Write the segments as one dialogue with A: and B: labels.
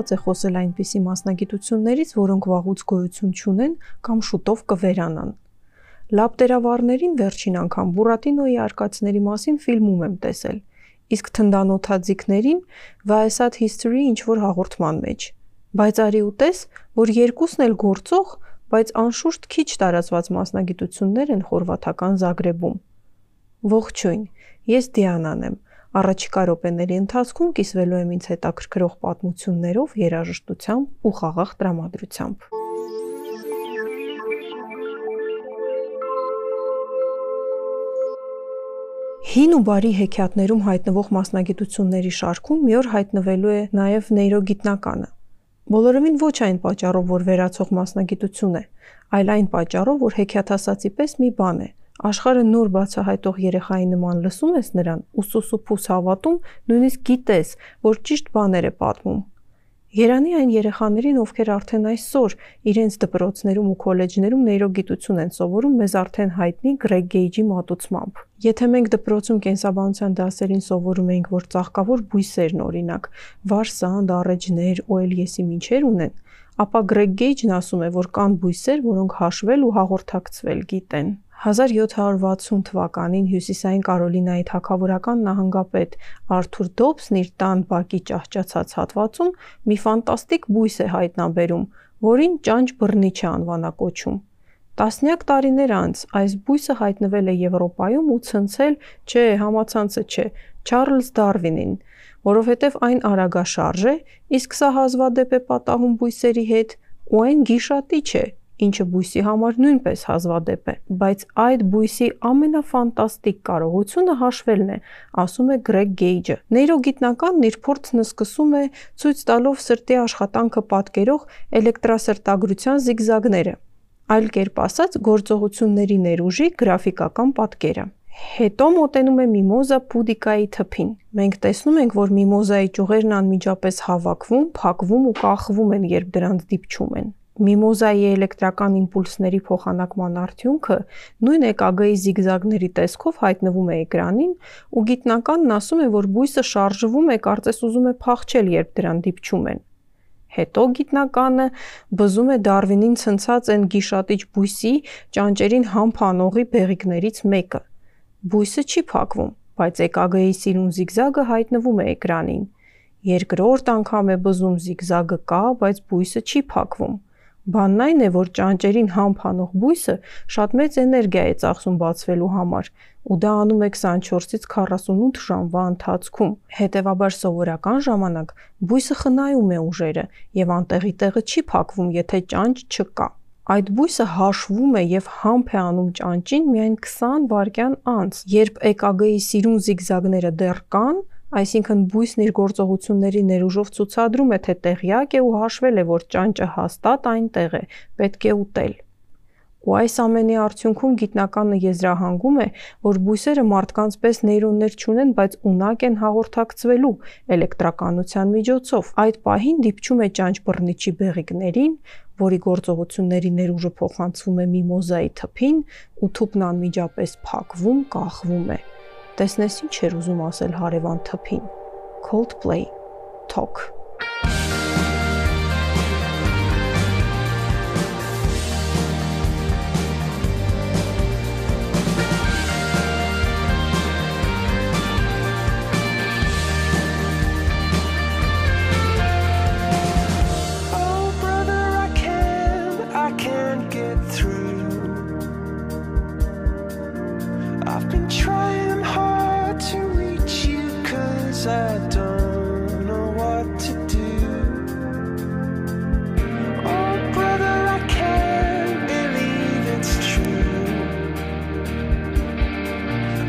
A: սահմանված է խոսել այնպիսի մասնագիտություններից, որոնք վաղուց գոյություն չունեն կամ շուտով կվերանան։ Լապտերավարներին վերջին անգամ Բուրատինոյի արկածների մասին ֆիլմում եմ տեսել, իսկ թնդանոթաձիկներին Viasat History ինչ որ հաղորդման մեջ։ Բայց արի ուտես, որ երկուսն էլ գործող, բայց անշուշտ քիչ տարածված մասնագիտություններ են խորվաթական Զագրեբում։ Ողջույն, ես Դիանան եմ։ Առաջիկա րոպեների ընթացքում կիսվելու եմ ինձ հետաքրքրող պատմություններով, երաժշտությամբ ու խաղաղ տրամադրությամբ։ Հին ու բարի հեքիաթներում հայտնվող մասնագիտությունների շարքում մի օր հայտնվելու է նաև նեյրոգիտնականը։ Բոլորովին ոչ այն պատճառով, որ վերացող մասնագիտություն է, այլ այն պատճառով, որ հեքիաթասացի պես մի բան է։ Աշխարհը նոր բացահայտող երեխայի նման լսում ես նրան ու սուսուփուս հավատում, նույնիսկ գիտես, որ ճիշտ բաներ է պատմում, Երանի այն երեխաներին, ովքեր արդեն այսօր իրենց դպրոցներում ու քոլեջներում նեյրոգիտություն են սովորում մեզ արդեն հայտնի Գրեգ Գեյջի մատուցմամբ։ Եթե մենք դպրոցում կենսաբանության դասերին սովորում էինք, որ ծաղկավոր բույսերն օրինակ վարսանդ, առեջներ, օելիեսի մինչեր ունեն, ապա Գրեգ Գեյջն ասում է, որ կան բույսեր, որոնք հաշվել ու հաղորդակցվել գիտեն։ 1760 թվականին Հյուսիսային Կարոլինայի թագավորական նահանգապետ Արթուր Դոբսն իր տան բակի ճահճացած հատվածում մի ֆանտաստիկ բույս է հայտնաբերում, որին ճանճ բռնիչ է անվանակոչում։ Տասնյակ տարիներ անց այս բույսը հայտնվել է Եվրոպայում ու ցնցել, չէ, համացանցը չէ, Չարլզ Դարվինին, որովհետև այն արագաշարժ է, իսկ սա հազվադեպ է պատահում բույսերի հետ, ու այն գիշատիչ է, ինչը բույսի համար նույնպես հազվադեպ է, բայց այդ բույսի ամենաֆանտաստիկ կարողությունը հաշվելն է, ասում է Գրեգ Գեյջը։ Նեյրոգիտնականն իր փորձն սկսում է ցույց տալով սրտի աշխատանքը պատկերող էլեկտրասրտագրության զիգզագները։ Այլ կերպ ասած, գործողությունների ներուժի գրաֆիկական պատկերը։ Հետո մոտենում է միմոզա պուդիկայի թփին։ Մենք տեսնում ենք, որ միմոզայի ճյուղերն անմիջապես հավաքվում, փակվում ու կախվում են, երբ դրանց դիպչում են։ Միմոզայի էլեկտրական իմպուլսների փոխանակման արդյունքը նույն EKG-ի զիգզագների տեսքով հայտնվում է էկրանին, ու գիտնականն ասում է, որ բույսը շարժվում է, կարծես ուզում է փախչել, երբ դրան դիպչում են։ Հետո գիտնականը բզում է Դարվինին ցնցած այն գիշատիչ բույսի ճանճերին համբ անողի բեղիկներից մեկը։ Բույսը չի փակվում, բայց EKG-ի սիրուն զիգզագը հայտնվում է էկրանին։ Երկրորդ անգամ է բզում զիգզագը կա, բայց բույսը չի փակվում։ Բանն այն է, որ ճանճերին համբ անող բույսը շատ մեծ էներգիա է ծախսում բացվելու համար, ու դա անում է 24-ից 48 ժամվա ընթացքում։ Հետևաբար սովորական ժամանակ բույսը խնայում է ուժերը եւ անտեղի տեղը չի փակվում, եթե ճանճ չկա։ Այդ բույսը հաշվում է եւ համբ է անում ճանճին միայն 20 վայրկյան անց, երբ EKG-ի սիրուն զիգզագները դեռ կան, Այսինքն բույսն իր գործողությունների ներուժով ցուցադրում է, թե տեղյակ է ու հաշվել է, որ ճանճը հաստատ այնտեղ է, պետք է ուտել։ Ու այս ամենի արդյունքում գիտնականը եզրահանգում է, որ բույսերը մարդկանց պես նեյրոններ չունեն, բայց ունակ են հաղորդակցվելու էլեկտրականության միջոցով։ Այդ պահին դիպչում է ճանճ բռնիչի բեղիկներին, որի գործողությունների ներուժը փոխանցվում է միմոզայի թփին, ու թուփն անմիջապես փակվում, կախվում է։ Տեսնես ինչ էր ուզում ասել հարևան թփին։ Coldplay Talk
B: I've been trying I don't know what to do. Oh, brother, I can't believe it's true.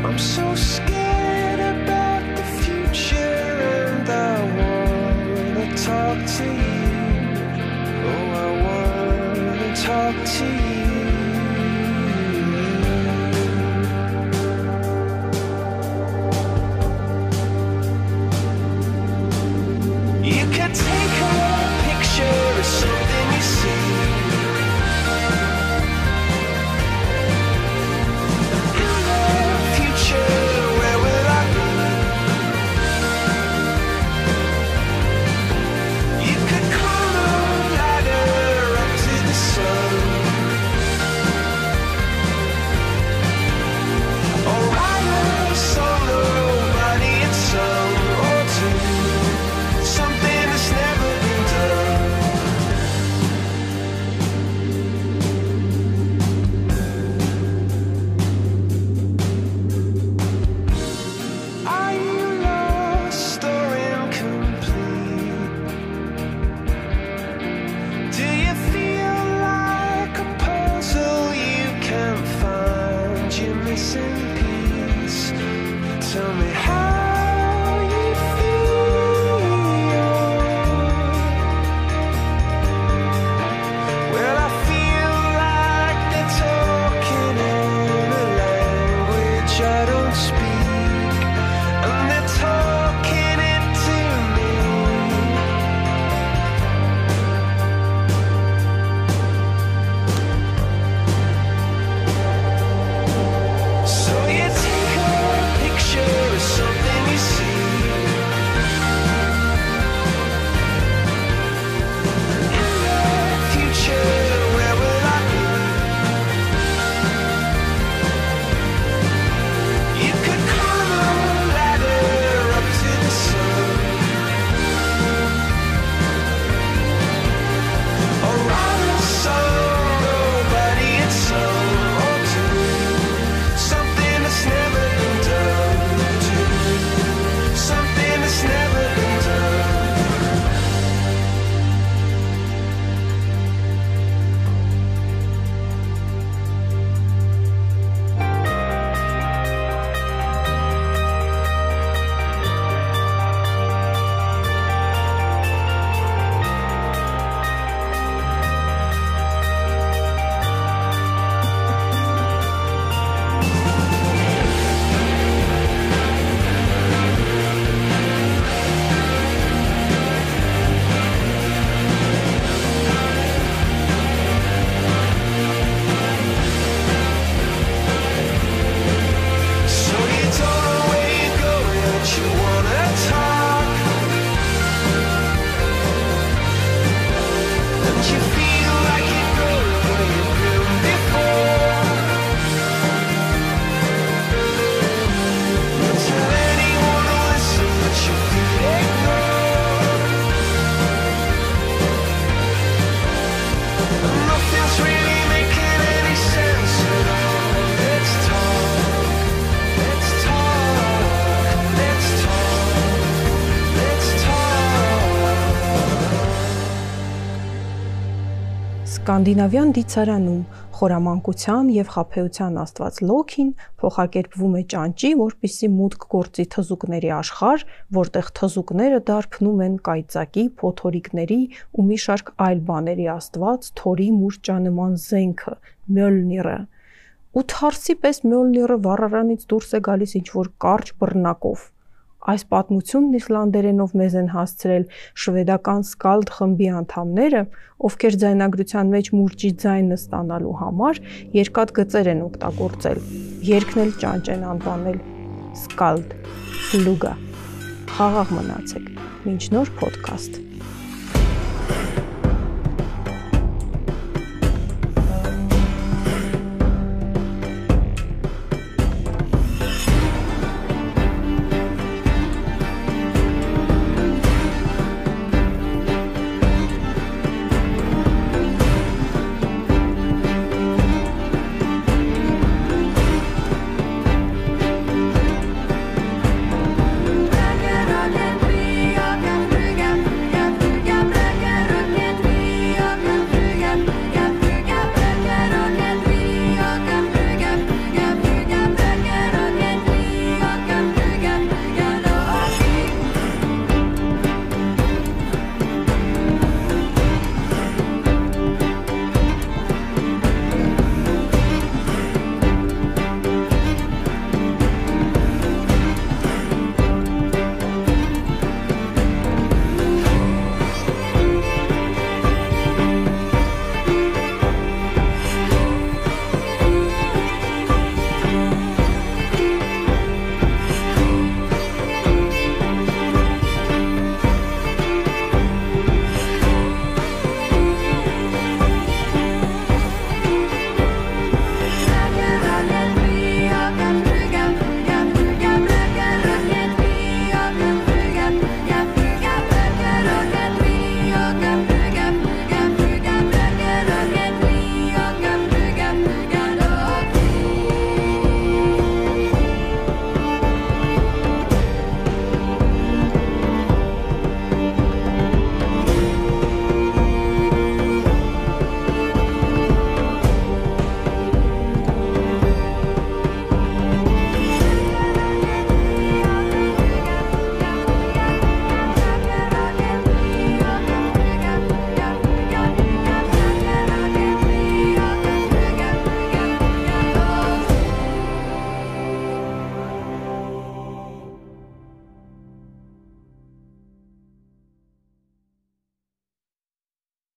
B: I'm so scared about the future, and I wanna talk to you. Oh, I wanna talk to you.
A: Սկանդինավյան դիցարանում խորամանկության եւ խափեության աստված Լոքին փոխակերպվում է ճանճի, որպիսի մուտք գործի թզուկների աշխարհ, որտեղ թզուկները դարփնում են կայծակի, փոթորիկների ու մի շարք այլ բաների աստված Թորի մուրճանման զենքը՝ Մյոլնիրը։ Ու թարսի պես Մյոլնիրը վառարանից դուրս է գալիս ինչ որ կարճ բռնակով։ Այս պատմությունն իսլանդերենով մեզ են հասցրել շվեդական սկալդ խմբի անդամները, ովքեր ձայնագրության մեջ մուրճի ձայնը ստանալու համար երկաթ գծեր են օգտագործել։ Երկն էլ ճանճ են անվանել սկալդ, ֆլուգա։ Խաղաղ մնացեք։ Մինչ նոր ոդքասթ։